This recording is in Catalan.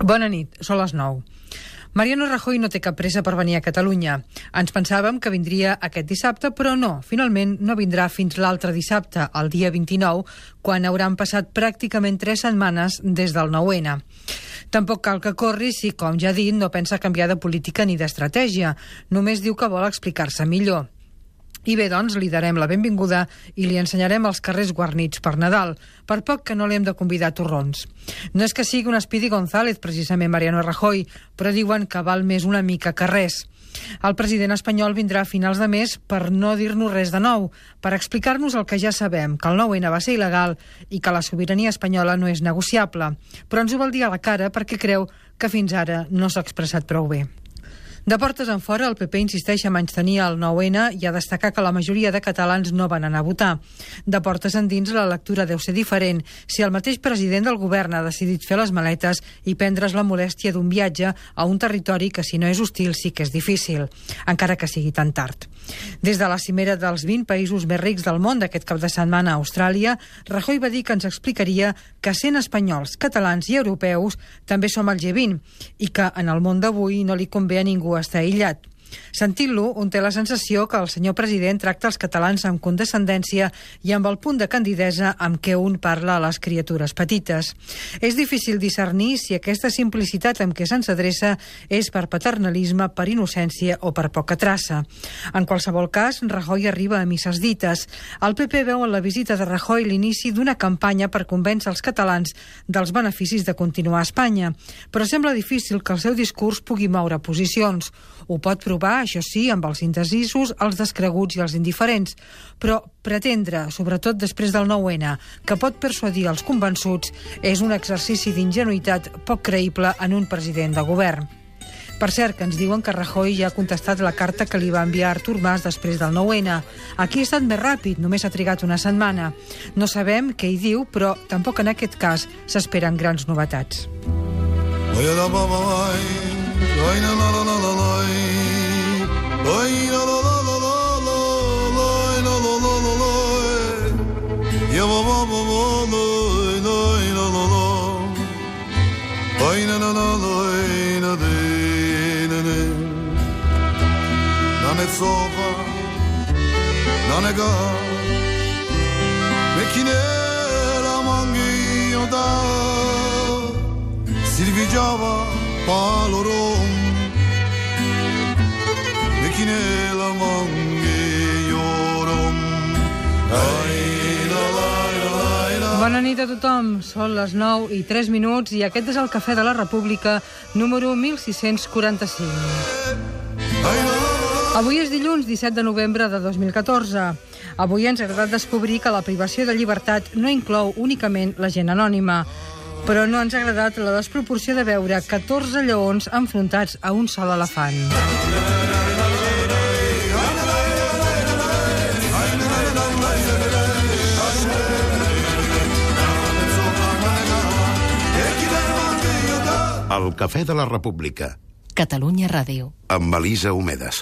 Bona nit, són les 9. Mariano Rajoy no té cap pressa per venir a Catalunya. Ens pensàvem que vindria aquest dissabte, però no, finalment no vindrà fins l'altre dissabte, el dia 29, quan hauran passat pràcticament tres setmanes des del 9-N. Tampoc cal que corri si, com ja dit, no pensa canviar de política ni d'estratègia. Només diu que vol explicar-se millor. I bé, doncs, li darem la benvinguda i li ensenyarem els carrers guarnits per Nadal, per poc que no li hem de convidar a torrons. No és que sigui un Speedy González, precisament Mariano Rajoy, però diuen que val més una mica que res. El president espanyol vindrà a finals de mes per no dir-nos res de nou, per explicar-nos el que ja sabem, que el 9-N va ser il·legal i que la sobirania espanyola no és negociable. Però ens ho vol dir a la cara perquè creu que fins ara no s'ha expressat prou bé. De portes en fora, el PP insisteix a tenir el 9-N i a destacar que la majoria de catalans no van anar a votar. De portes endins, la lectura deu ser diferent si el mateix president del govern ha decidit fer les maletes i prendre's la molèstia d'un viatge a un territori que, si no és hostil, sí que és difícil, encara que sigui tan tard. Des de la cimera dels 20 països més rics del món d'aquest cap de setmana a Austràlia, Rajoy va dir que ens explicaria que sent espanyols, catalans i europeus també som el G20 i que en el món d'avui no li convé a ningú està aïllat. Sentint-lo, un té la sensació que el senyor president tracta els catalans amb condescendència i amb el punt de candidesa amb què un parla a les criatures petites. És difícil discernir si aquesta simplicitat amb què se'ns adreça és per paternalisme, per innocència o per poca traça. En qualsevol cas, Rajoy arriba a misses dites. El PP veu en la visita de Rajoy l'inici d'una campanya per convèncer els catalans dels beneficis de continuar a Espanya, però sembla difícil que el seu discurs pugui moure posicions. Ho pot provar trobar, això sí, amb els indecisos, els descreguts i els indiferents, però pretendre, sobretot després del 9-N, que pot persuadir els convençuts és un exercici d'ingenuïtat poc creïble en un president de govern. Per cert, que ens diuen que Rajoy ja ha contestat la carta que li va enviar Artur Mas després del 9-N. Aquí ha estat més ràpid, només ha trigat una setmana. No sabem què hi diu, però tampoc en aquest cas s'esperen grans novetats. sova nanega mekine la it's over. None go. Mekine lamangi yoda. Silvi Java palorum Bona nit a tothom. Són les 9 i 3 minuts i aquest és el Cafè de la República número 1645. Avui és dilluns 17 de novembre de 2014. Avui ens ha agradat descobrir que la privació de llibertat no inclou únicament la gent anònima. Però no ens ha agradat la desproporció de veure 14 lleons enfrontats a un sol elefant. El Cafè de la República. Catalunya Ràdio. Amb Elisa Homedes.